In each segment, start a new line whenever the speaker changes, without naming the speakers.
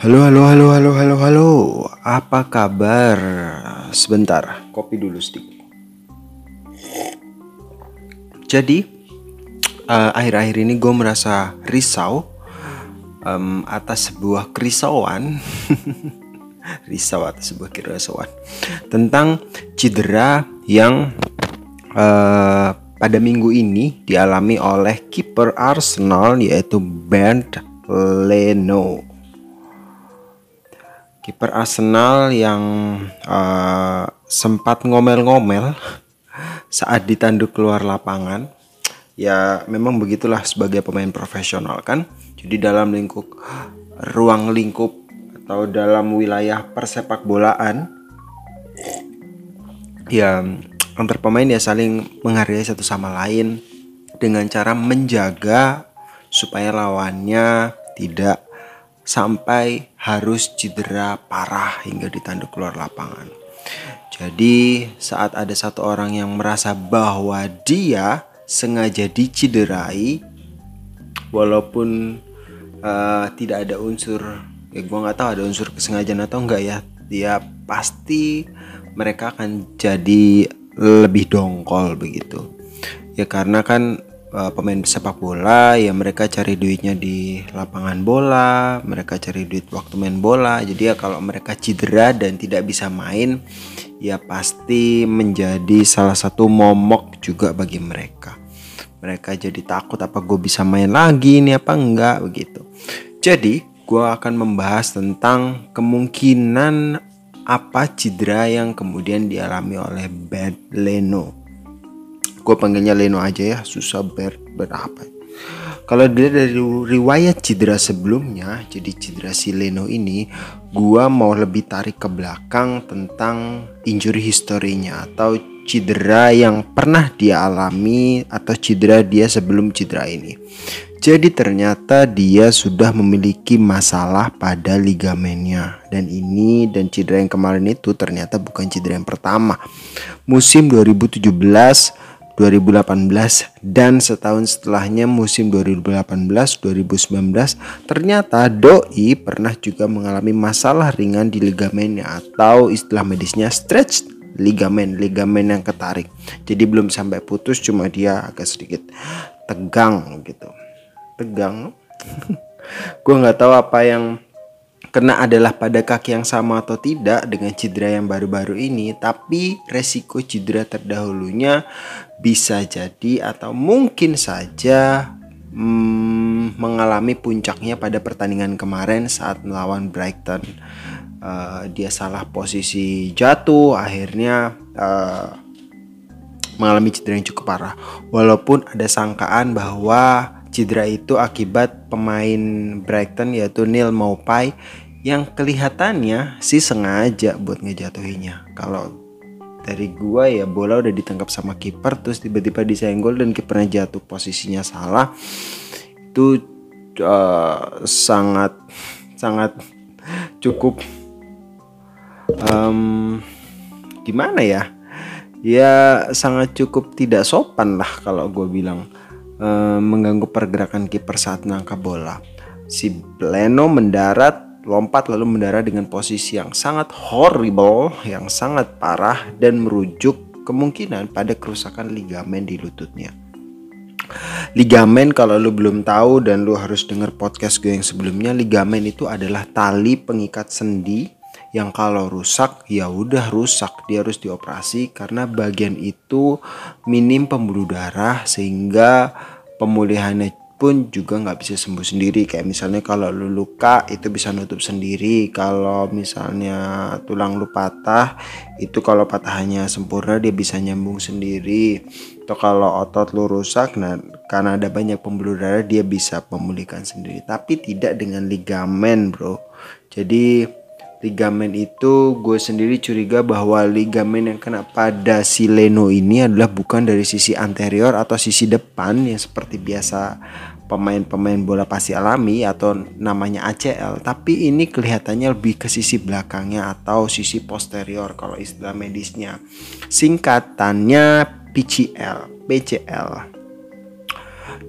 Halo, halo, halo, halo, halo, halo. Apa kabar? Sebentar, kopi dulu sedikit. Jadi, uh, akhir-akhir ini gue merasa risau um, atas sebuah kerisauan. risau atas sebuah kerisauan tentang cedera yang uh, pada minggu ini dialami oleh kiper Arsenal yaitu Bernd Leno kiper Arsenal yang uh, sempat ngomel-ngomel saat ditanduk keluar lapangan. Ya memang begitulah sebagai pemain profesional kan. Jadi dalam lingkup ruang lingkup atau dalam wilayah persepak bolaan ya antar pemain ya saling menghargai satu sama lain dengan cara menjaga supaya lawannya tidak sampai harus cedera parah hingga ditanduk keluar lapangan. Jadi, saat ada satu orang yang merasa bahwa dia sengaja dicederai, walaupun uh, tidak ada unsur, ya gue nggak tahu ada unsur kesengajaan atau enggak ya, dia pasti mereka akan jadi lebih dongkol begitu. Ya karena kan uh, pemain sepak bola ya mereka cari duitnya di lapangan bola mereka cari duit waktu main bola. Jadi ya kalau mereka cedera dan tidak bisa main ya pasti menjadi salah satu momok juga bagi mereka. Mereka jadi takut apa gue bisa main lagi ini apa enggak? begitu. Jadi gue akan membahas tentang kemungkinan apa cedera yang kemudian dialami oleh Bad Leno gue panggilnya Leno aja ya susah ber berapa kalau dia dari riwayat cedera sebelumnya jadi cedera si Leno ini gue mau lebih tarik ke belakang tentang injury historinya atau cedera yang pernah dia alami atau cedera dia sebelum cedera ini. Jadi ternyata dia sudah memiliki masalah pada ligamennya. Dan ini dan cedera yang kemarin itu ternyata bukan cedera yang pertama. Musim 2017 2018 dan setahun setelahnya musim 2018-2019 ternyata Doi pernah juga mengalami masalah ringan di ligamennya atau istilah medisnya stretch ligamen ligamen yang ketarik. Jadi belum sampai putus cuma dia agak sedikit tegang gitu. Tegang? Gue nggak tahu apa yang kena adalah pada kaki yang sama atau tidak dengan cedera yang baru-baru ini, tapi resiko cedera terdahulunya bisa jadi atau mungkin saja hmm, mengalami puncaknya pada pertandingan kemarin saat melawan Brighton. Uh, dia salah posisi jatuh, akhirnya uh, mengalami cedera yang cukup parah. Walaupun ada sangkaan bahwa Cedera itu akibat pemain Brighton yaitu Neil Maupay yang kelihatannya sih sengaja buat ngejatuhinya. Kalau dari gua ya bola udah ditangkap sama kiper terus tiba-tiba disenggol dan kipernya jatuh posisinya salah. Itu uh, sangat sangat cukup um, gimana ya? Ya sangat cukup tidak sopan lah kalau gue bilang Eh, mengganggu pergerakan kiper saat menangkap bola. Si Leno mendarat, lompat lalu mendarat dengan posisi yang sangat horrible, yang sangat parah dan merujuk kemungkinan pada kerusakan ligamen di lututnya. Ligamen kalau lu belum tahu dan lu harus denger podcast gue yang sebelumnya, ligamen itu adalah tali pengikat sendi yang kalau rusak ya udah rusak. Dia harus dioperasi karena bagian itu minim pembuluh darah sehingga pemulihannya pun juga nggak bisa sembuh sendiri. Kayak misalnya kalau lu luka itu bisa nutup sendiri. Kalau misalnya tulang lu patah itu kalau patahannya sempurna dia bisa nyambung sendiri. Atau kalau otot lu rusak nah karena ada banyak pembuluh darah dia bisa memulihkan sendiri. Tapi tidak dengan ligamen bro. Jadi ligamen itu gue sendiri curiga bahwa ligamen yang kena pada si Leno ini adalah bukan dari sisi anterior atau sisi depan yang seperti biasa pemain-pemain bola pasti alami atau namanya ACL tapi ini kelihatannya lebih ke sisi belakangnya atau sisi posterior kalau istilah medisnya. Singkatannya PCL PCL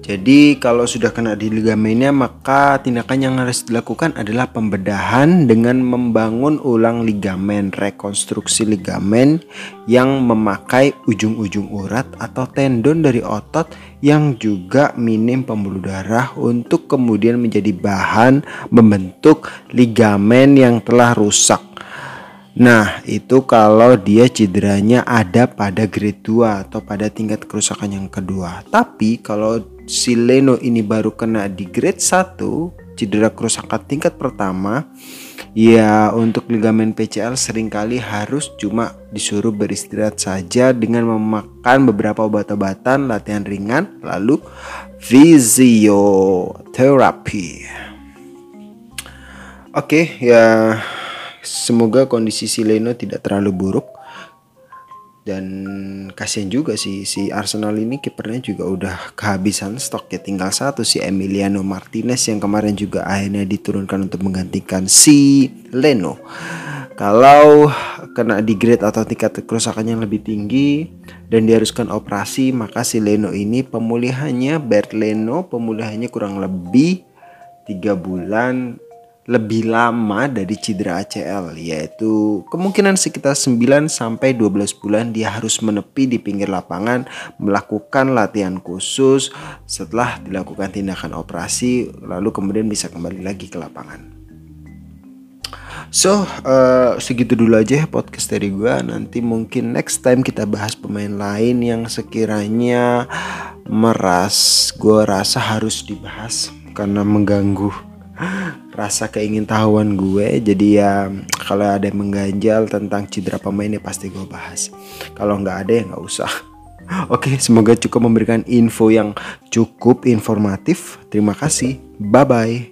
Jadi kalau sudah kena di ligamennya maka tindakan yang harus dilakukan adalah pembedahan dengan membangun ulang ligamen, rekonstruksi ligamen yang memakai ujung-ujung urat atau tendon dari otot yang juga minim pembuluh darah untuk kemudian menjadi bahan membentuk ligamen yang telah rusak. Nah, itu kalau dia cederanya ada pada grade 2 atau pada tingkat kerusakan yang kedua. Tapi kalau si Leno ini baru kena di grade 1, cedera kerusakan tingkat pertama, ya untuk ligamen PCL sering kali harus cuma disuruh beristirahat saja dengan memakan beberapa obat-obatan, latihan ringan, lalu fisioterapi. Oke, okay, ya semoga kondisi si Leno tidak terlalu buruk dan kasihan juga sih si Arsenal ini kipernya juga udah kehabisan stok ya. Tinggal satu si Emiliano Martinez yang kemarin juga akhirnya diturunkan untuk menggantikan si Leno. Kalau kena di grade atau tingkat kerusakan yang lebih tinggi dan diharuskan operasi maka si Leno ini pemulihannya Bert Leno pemulihannya kurang lebih tiga bulan lebih lama dari cedera ACL yaitu kemungkinan sekitar 9 sampai 12 bulan dia harus menepi di pinggir lapangan melakukan latihan khusus setelah dilakukan tindakan operasi lalu kemudian bisa kembali lagi ke lapangan. So uh, segitu dulu aja ya podcast dari gue Nanti mungkin next time kita bahas pemain lain yang sekiranya meras Gue rasa harus dibahas karena mengganggu rasa keingintahuan gue jadi ya kalau ada yang mengganjal tentang cedera pemain ya pasti gue bahas kalau nggak ada ya nggak usah Oke, semoga cukup memberikan info yang cukup informatif. Terima kasih. Bye bye.